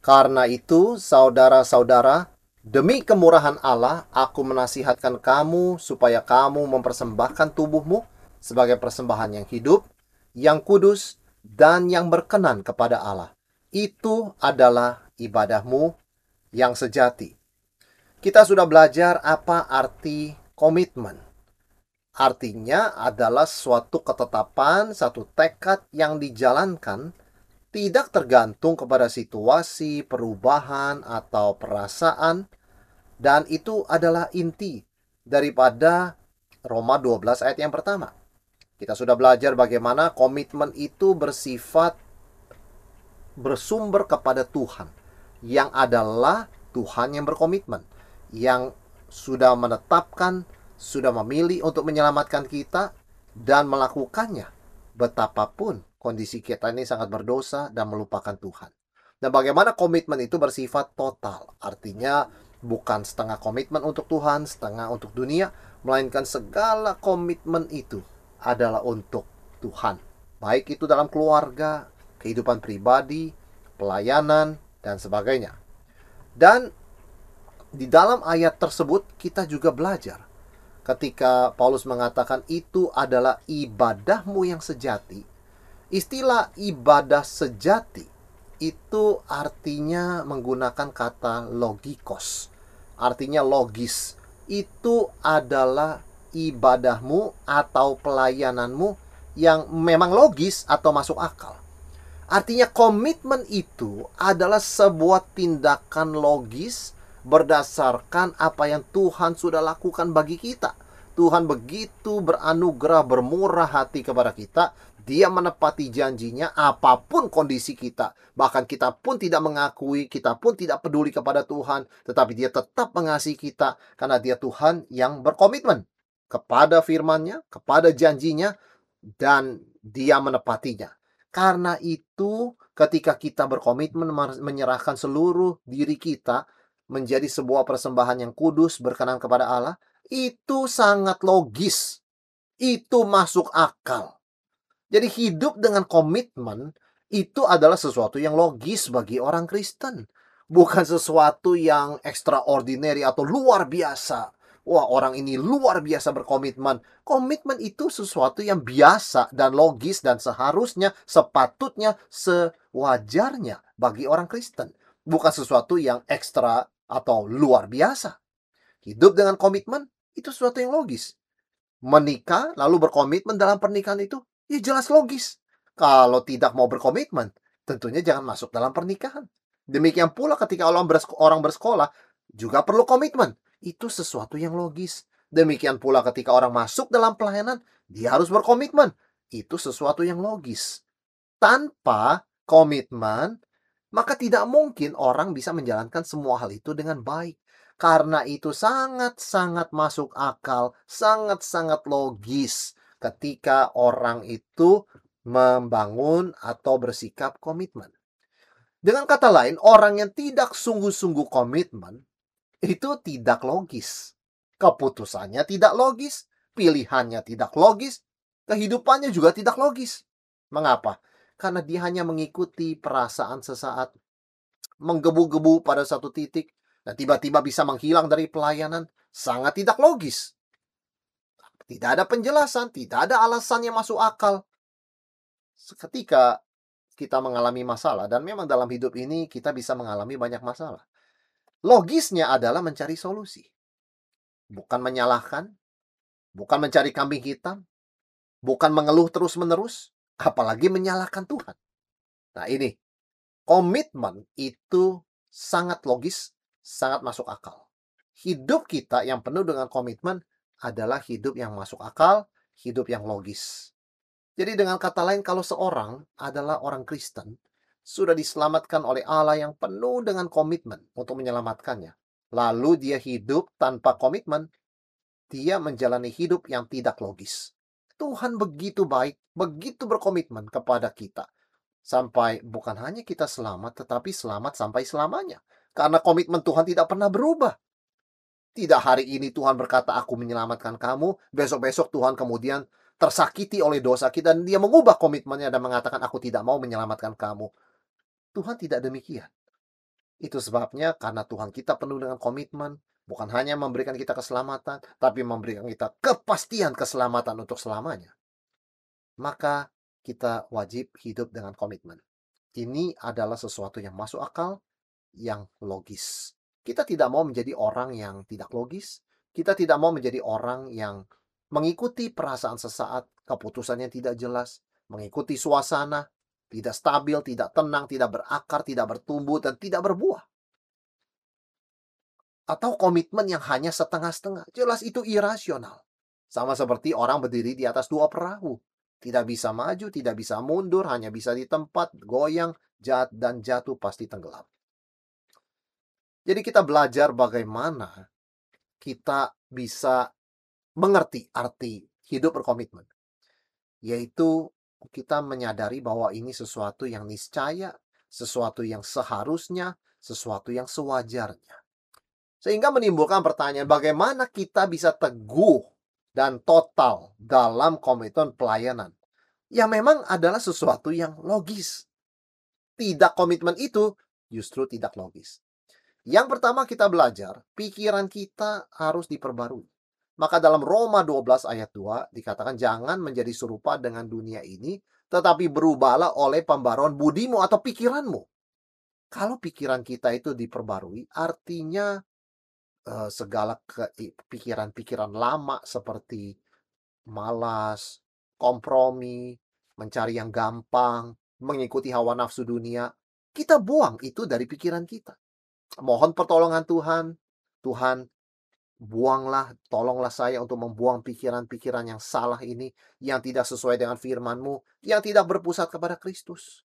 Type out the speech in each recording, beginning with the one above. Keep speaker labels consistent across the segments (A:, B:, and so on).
A: Karena itu, saudara-saudara, demi kemurahan Allah, aku menasihatkan kamu supaya kamu mempersembahkan tubuhmu sebagai persembahan yang hidup, yang kudus, dan yang berkenan kepada Allah. Itu adalah ibadahmu yang sejati. Kita sudah belajar apa arti komitmen. Artinya adalah suatu ketetapan, satu tekad yang dijalankan tidak tergantung kepada situasi, perubahan, atau perasaan, dan itu adalah inti daripada Roma 12 ayat yang pertama. Kita sudah belajar bagaimana komitmen itu bersifat bersumber kepada Tuhan, yang adalah Tuhan yang berkomitmen, yang sudah menetapkan, sudah memilih untuk menyelamatkan kita, dan melakukannya betapapun kondisi kita ini sangat berdosa dan melupakan Tuhan. Dan bagaimana komitmen itu bersifat total. Artinya bukan setengah komitmen untuk Tuhan, setengah untuk dunia, melainkan segala komitmen itu adalah untuk Tuhan. Baik itu dalam keluarga, kehidupan pribadi, pelayanan, dan sebagainya. Dan di dalam ayat tersebut kita juga belajar ketika Paulus mengatakan itu adalah ibadahmu yang sejati Istilah ibadah sejati itu artinya menggunakan kata logikos. Artinya logis. Itu adalah ibadahmu atau pelayananmu yang memang logis atau masuk akal. Artinya komitmen itu adalah sebuah tindakan logis berdasarkan apa yang Tuhan sudah lakukan bagi kita. Tuhan begitu beranugerah, bermurah hati kepada kita dia menepati janjinya apa pun kondisi kita. Bahkan kita pun tidak mengakui, kita pun tidak peduli kepada Tuhan. Tetapi dia tetap mengasihi kita karena dia Tuhan yang berkomitmen kepada firmannya, kepada janjinya, dan dia menepatinya. Karena itu ketika kita berkomitmen menyerahkan seluruh diri kita menjadi sebuah persembahan yang kudus berkenan kepada Allah, itu sangat logis. Itu masuk akal jadi hidup dengan komitmen itu adalah sesuatu yang logis bagi orang Kristen. Bukan sesuatu yang extraordinary atau luar biasa. Wah, orang ini luar biasa berkomitmen. Komitmen itu sesuatu yang biasa dan logis dan seharusnya, sepatutnya, sewajarnya bagi orang Kristen. Bukan sesuatu yang ekstra atau luar biasa. Hidup dengan komitmen itu sesuatu yang logis. Menikah lalu berkomitmen dalam pernikahan itu Ya jelas logis. Kalau tidak mau berkomitmen, tentunya jangan masuk dalam pernikahan. Demikian pula ketika orang, orang bersekolah, juga perlu komitmen. Itu sesuatu yang logis. Demikian pula ketika orang masuk dalam pelayanan, dia harus berkomitmen. Itu sesuatu yang logis. Tanpa komitmen, maka tidak mungkin orang bisa menjalankan semua hal itu dengan baik. Karena itu sangat-sangat masuk akal, sangat-sangat logis ketika orang itu membangun atau bersikap komitmen. Dengan kata lain, orang yang tidak sungguh-sungguh komitmen itu tidak logis. Keputusannya tidak logis, pilihannya tidak logis, kehidupannya juga tidak logis. Mengapa? Karena dia hanya mengikuti perasaan sesaat, menggebu-gebu pada satu titik, dan tiba-tiba bisa menghilang dari pelayanan, sangat tidak logis. Tidak ada penjelasan, tidak ada alasan yang masuk akal. Ketika kita mengalami masalah, dan memang dalam hidup ini kita bisa mengalami banyak masalah. Logisnya adalah mencari solusi. Bukan menyalahkan, bukan mencari kambing hitam, bukan mengeluh terus-menerus, apalagi menyalahkan Tuhan. Nah ini, komitmen itu sangat logis, sangat masuk akal. Hidup kita yang penuh dengan komitmen adalah hidup yang masuk akal, hidup yang logis. Jadi dengan kata lain kalau seorang adalah orang Kristen, sudah diselamatkan oleh Allah yang penuh dengan komitmen untuk menyelamatkannya. Lalu dia hidup tanpa komitmen, dia menjalani hidup yang tidak logis. Tuhan begitu baik, begitu berkomitmen kepada kita. Sampai bukan hanya kita selamat, tetapi selamat sampai selamanya. Karena komitmen Tuhan tidak pernah berubah. Tidak hari ini Tuhan berkata, aku menyelamatkan kamu. Besok-besok Tuhan kemudian tersakiti oleh dosa kita. Dan dia mengubah komitmennya dan mengatakan, aku tidak mau menyelamatkan kamu. Tuhan tidak demikian. Itu sebabnya karena Tuhan kita penuh dengan komitmen. Bukan hanya memberikan kita keselamatan, tapi memberikan kita kepastian keselamatan untuk selamanya. Maka kita wajib hidup dengan komitmen. Ini adalah sesuatu yang masuk akal, yang logis. Kita tidak mau menjadi orang yang tidak logis. Kita tidak mau menjadi orang yang mengikuti perasaan sesaat, keputusan yang tidak jelas, mengikuti suasana, tidak stabil, tidak tenang, tidak berakar, tidak bertumbuh, dan tidak berbuah. Atau komitmen yang hanya setengah-setengah. Jelas itu irasional. Sama seperti orang berdiri di atas dua perahu. Tidak bisa maju, tidak bisa mundur, hanya bisa di tempat, goyang, jat dan jatuh pasti tenggelam. Jadi kita belajar bagaimana kita bisa mengerti arti hidup berkomitmen. Yaitu kita menyadari bahwa ini sesuatu yang niscaya, sesuatu yang seharusnya, sesuatu yang sewajarnya. Sehingga menimbulkan pertanyaan bagaimana kita bisa teguh dan total dalam komitmen pelayanan. Yang memang adalah sesuatu yang logis. Tidak komitmen itu justru tidak logis. Yang pertama kita belajar, pikiran kita harus diperbarui. Maka dalam Roma 12 ayat 2 dikatakan jangan menjadi serupa dengan dunia ini, tetapi berubahlah oleh pembaruan budimu atau pikiranmu. Kalau pikiran kita itu diperbarui, artinya uh, segala pikiran-pikiran lama seperti malas, kompromi, mencari yang gampang, mengikuti hawa nafsu dunia, kita buang itu dari pikiran kita mohon pertolongan Tuhan. Tuhan, buanglah, tolonglah saya untuk membuang pikiran-pikiran yang salah ini, yang tidak sesuai dengan firman-Mu, yang tidak berpusat kepada Kristus.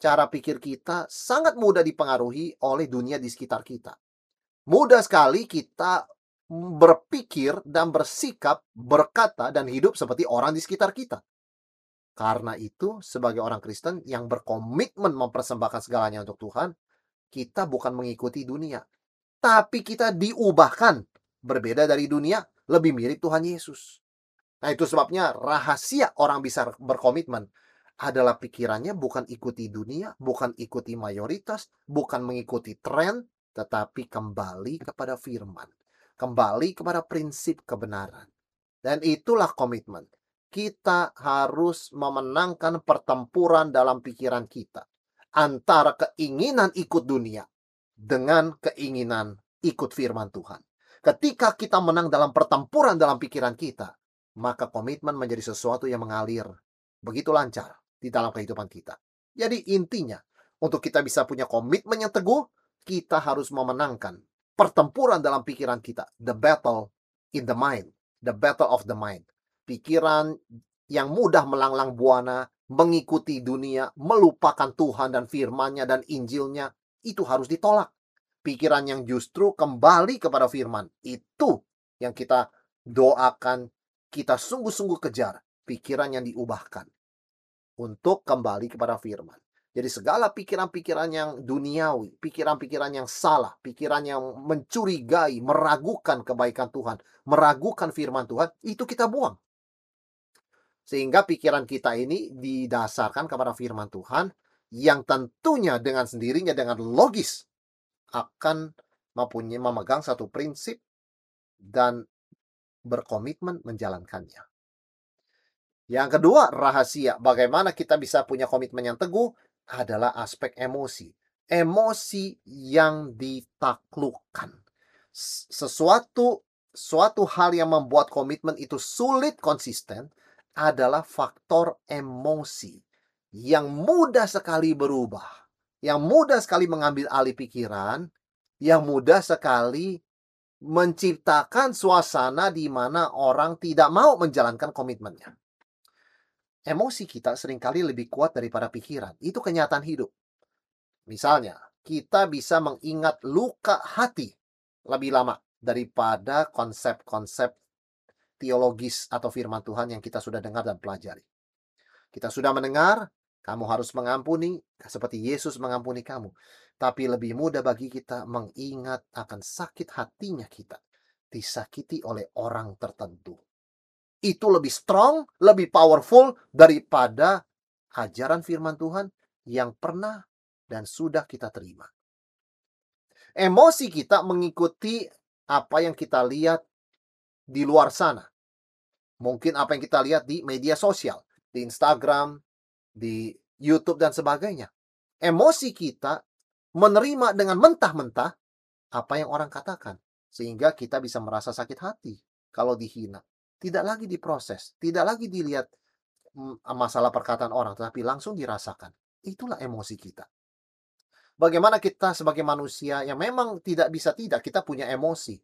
A: Cara pikir kita sangat mudah dipengaruhi oleh dunia di sekitar kita. Mudah sekali kita berpikir dan bersikap, berkata, dan hidup seperti orang di sekitar kita. Karena itu, sebagai orang Kristen yang berkomitmen mempersembahkan segalanya untuk Tuhan, kita bukan mengikuti dunia, tapi kita diubahkan berbeda dari dunia, lebih mirip Tuhan Yesus. Nah, itu sebabnya rahasia orang bisa berkomitmen adalah pikirannya bukan ikuti dunia, bukan ikuti mayoritas, bukan mengikuti tren, tetapi kembali kepada firman, kembali kepada prinsip kebenaran. Dan itulah komitmen. Kita harus memenangkan pertempuran dalam pikiran kita antara keinginan ikut dunia dengan keinginan ikut firman Tuhan. Ketika kita menang dalam pertempuran dalam pikiran kita, maka komitmen menjadi sesuatu yang mengalir begitu lancar di dalam kehidupan kita. Jadi intinya, untuk kita bisa punya komitmen yang teguh, kita harus memenangkan pertempuran dalam pikiran kita. The battle in the mind. The battle of the mind. Pikiran yang mudah melanglang buana, mengikuti dunia, melupakan Tuhan dan firman-Nya dan Injilnya, itu harus ditolak. Pikiran yang justru kembali kepada firman, itu yang kita doakan, kita sungguh-sungguh kejar, pikiran yang diubahkan untuk kembali kepada firman. Jadi segala pikiran-pikiran yang duniawi, pikiran-pikiran yang salah, pikiran yang mencurigai, meragukan kebaikan Tuhan, meragukan firman Tuhan, itu kita buang. Sehingga pikiran kita ini didasarkan kepada firman Tuhan yang tentunya dengan sendirinya dengan logis akan mempunyai memegang satu prinsip dan berkomitmen menjalankannya. Yang kedua, rahasia bagaimana kita bisa punya komitmen yang teguh adalah aspek emosi. Emosi yang ditaklukkan. Sesuatu suatu hal yang membuat komitmen itu sulit konsisten adalah faktor emosi yang mudah sekali berubah, yang mudah sekali mengambil alih pikiran, yang mudah sekali menciptakan suasana di mana orang tidak mau menjalankan komitmennya. Emosi kita sering kali lebih kuat daripada pikiran. Itu kenyataan hidup. Misalnya, kita bisa mengingat luka hati lebih lama daripada konsep-konsep teologis atau firman Tuhan yang kita sudah dengar dan pelajari. Kita sudah mendengar, kamu harus mengampuni seperti Yesus mengampuni kamu. Tapi lebih mudah bagi kita mengingat akan sakit hatinya kita disakiti oleh orang tertentu. Itu lebih strong, lebih powerful daripada ajaran firman Tuhan yang pernah dan sudah kita terima. Emosi kita mengikuti apa yang kita lihat di luar sana. Mungkin apa yang kita lihat di media sosial, di Instagram, di YouTube dan sebagainya. Emosi kita menerima dengan mentah-mentah apa yang orang katakan. Sehingga kita bisa merasa sakit hati kalau dihina. Tidak lagi diproses, tidak lagi dilihat mm, masalah perkataan orang, tetapi langsung dirasakan. Itulah emosi kita. Bagaimana kita sebagai manusia yang memang tidak bisa tidak, kita punya emosi.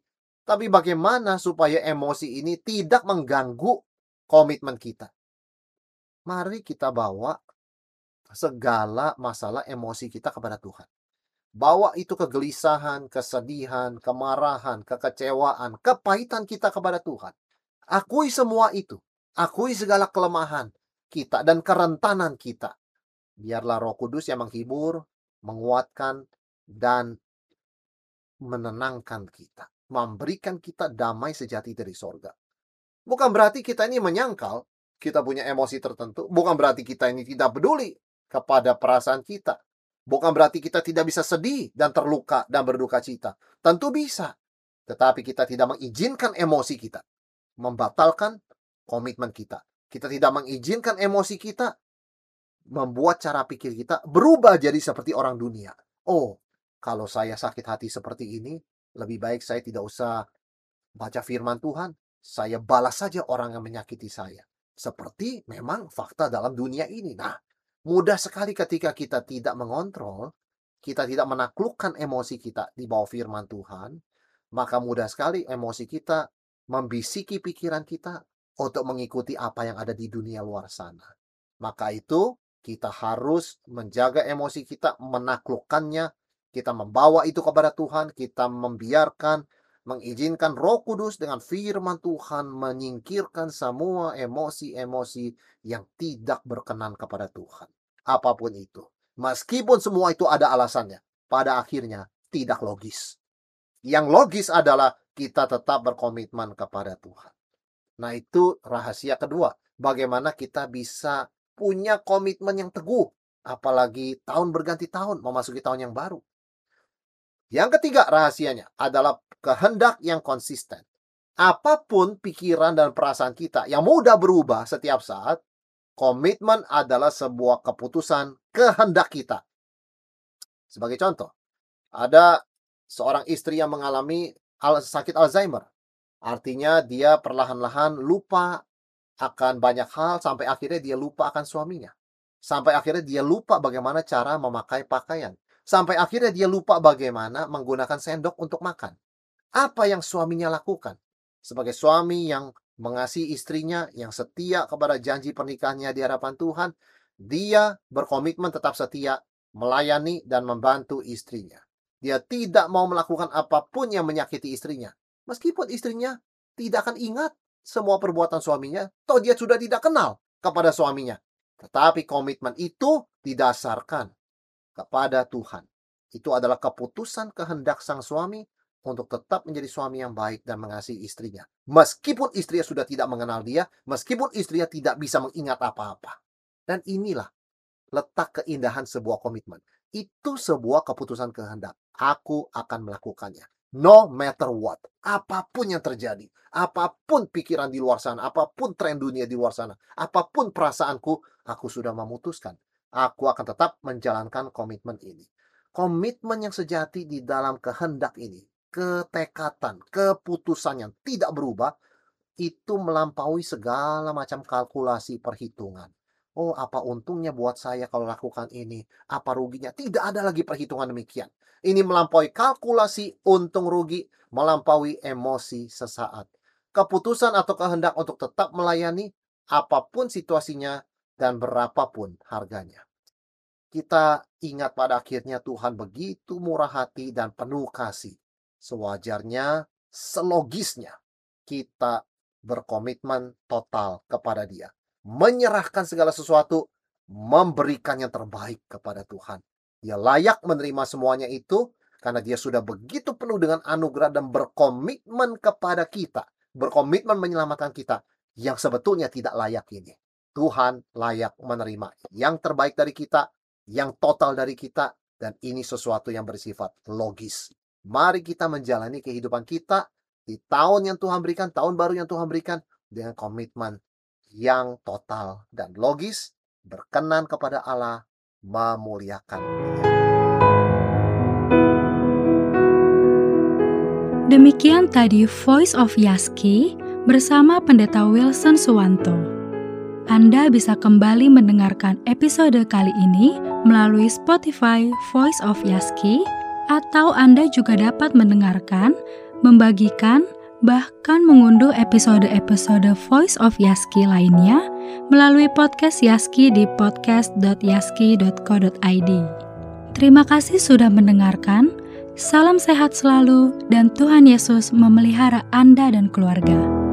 A: Tapi bagaimana supaya emosi ini tidak mengganggu komitmen kita? Mari kita bawa segala masalah emosi kita kepada Tuhan. Bawa itu kegelisahan, kesedihan, kemarahan, kekecewaan, kepahitan kita kepada Tuhan. Akui semua itu. Akui segala kelemahan kita dan kerentanan kita. Biarlah Roh Kudus yang menghibur, menguatkan, dan menenangkan kita. Memberikan kita damai sejati dari sorga. Bukan berarti kita ini menyangkal, kita punya emosi tertentu. Bukan berarti kita ini tidak peduli kepada perasaan kita. Bukan berarti kita tidak bisa sedih dan terluka dan berduka cita. Tentu bisa. Tetapi kita tidak mengizinkan emosi kita. Membatalkan komitmen kita. Kita tidak mengizinkan emosi kita membuat cara pikir kita berubah jadi seperti orang dunia. Oh, kalau saya sakit hati seperti ini, lebih baik saya tidak usah baca firman Tuhan. Saya balas saja orang yang menyakiti saya. Seperti memang fakta dalam dunia ini. Nah, Mudah sekali ketika kita tidak mengontrol, kita tidak menaklukkan emosi kita di bawah firman Tuhan, maka mudah sekali emosi kita membisiki pikiran kita untuk mengikuti apa yang ada di dunia luar sana. Maka itu kita harus menjaga emosi kita, menaklukkannya, kita membawa itu kepada Tuhan, kita membiarkan, mengizinkan Roh Kudus dengan firman Tuhan menyingkirkan semua emosi-emosi yang tidak berkenan kepada Tuhan apa pun itu. Meskipun semua itu ada alasannya, pada akhirnya tidak logis. Yang logis adalah kita tetap berkomitmen kepada Tuhan. Nah, itu rahasia kedua. Bagaimana kita bisa punya komitmen yang teguh, apalagi tahun berganti tahun, memasuki tahun yang baru. Yang ketiga rahasianya adalah kehendak yang konsisten. Apa pun pikiran dan perasaan kita yang mudah berubah setiap saat, Komitmen adalah sebuah keputusan kehendak kita. Sebagai contoh, ada seorang istri yang mengalami sakit Alzheimer. Artinya dia perlahan-lahan lupa akan banyak hal sampai akhirnya dia lupa akan suaminya. Sampai akhirnya dia lupa bagaimana cara memakai pakaian. Sampai akhirnya dia lupa bagaimana menggunakan sendok untuk makan. Apa yang suaminya lakukan? Sebagai suami yang mengasihi istrinya yang setia kepada janji pernikahannya di hadapan Tuhan, dia berkomitmen tetap setia melayani dan membantu istrinya. Dia tidak mau melakukan apa pun yang menyakiti istrinya. Meskipun istrinya tidak akan ingat semua perbuatan suaminya, toh dia sudah tidak kenal kepada suaminya. Tetapi komitmen itu didasarkan kepada Tuhan. Itu adalah keputusan kehendak sang suami untuk tetap menjadi suami yang baik dan mengasihi istrinya. Meskipun istrinya sudah tidak mengenal dia, meskipun istrinya tidak bisa mengingat apa-apa. Dan inilah letak keindahan sebuah komitmen. Itu sebuah keputusan kehendak. Aku akan melakukannya. No matter what. Apa pun yang terjadi. Apa pun pikiran di luar sana. Apa pun tren dunia di luar sana. Apa pun perasaanku. Aku sudah memutuskan. Aku akan tetap menjalankan komitmen ini. Komitmen yang sejati di dalam kehendak ini ketekatan, keputusan yang tidak berubah, itu melampaui segala macam kalkulasi perhitungan. Oh, apa untungnya buat saya kalau lakukan ini? Apa ruginya? Tidak ada lagi perhitungan demikian. Ini melampaui kalkulasi untung rugi, melampaui emosi sesaat. Keputusan atau kehendak untuk tetap melayani, apa pun situasinya, dan berapapun harganya. Kita ingat pada akhirnya Tuhan begitu murah hati dan penuh kasih. Sewajarnya, selogisnya kita berkomitmen total kepada Dia, menyerahkan segala sesuatu, memberikan yang terbaik kepada Tuhan. Dia layak menerima semuanya itu karena dia sudah begitu penuh dengan anugerah dan berkomitmen kepada kita, berkomitmen menyelamatkan kita yang sebetulnya tidak layak ini. Tuhan layak menerima yang terbaik dari kita, yang total dari kita, dan ini sesuatu yang bersifat logis. Mari kita menjalani kehidupan kita di tahun yang Tuhan berikan, tahun baru yang Tuhan berikan, dengan komitmen yang total dan logis, berkenan kepada Allah, memuliakan.
B: Demikian tadi Voice of Yaski bersama Pendeta Wilson Suwanto. Anda bisa kembali mendengarkan episode kali ini melalui Spotify Voice of Yaski atau Anda juga dapat mendengarkan, membagikan, bahkan mengunduh episode-episode Voice of Yaski lainnya melalui podcast Yaski di podcast.yaski.co.id. Terima kasih sudah mendengarkan. Salam sehat selalu, dan Tuhan Yesus memelihara Anda dan keluarga.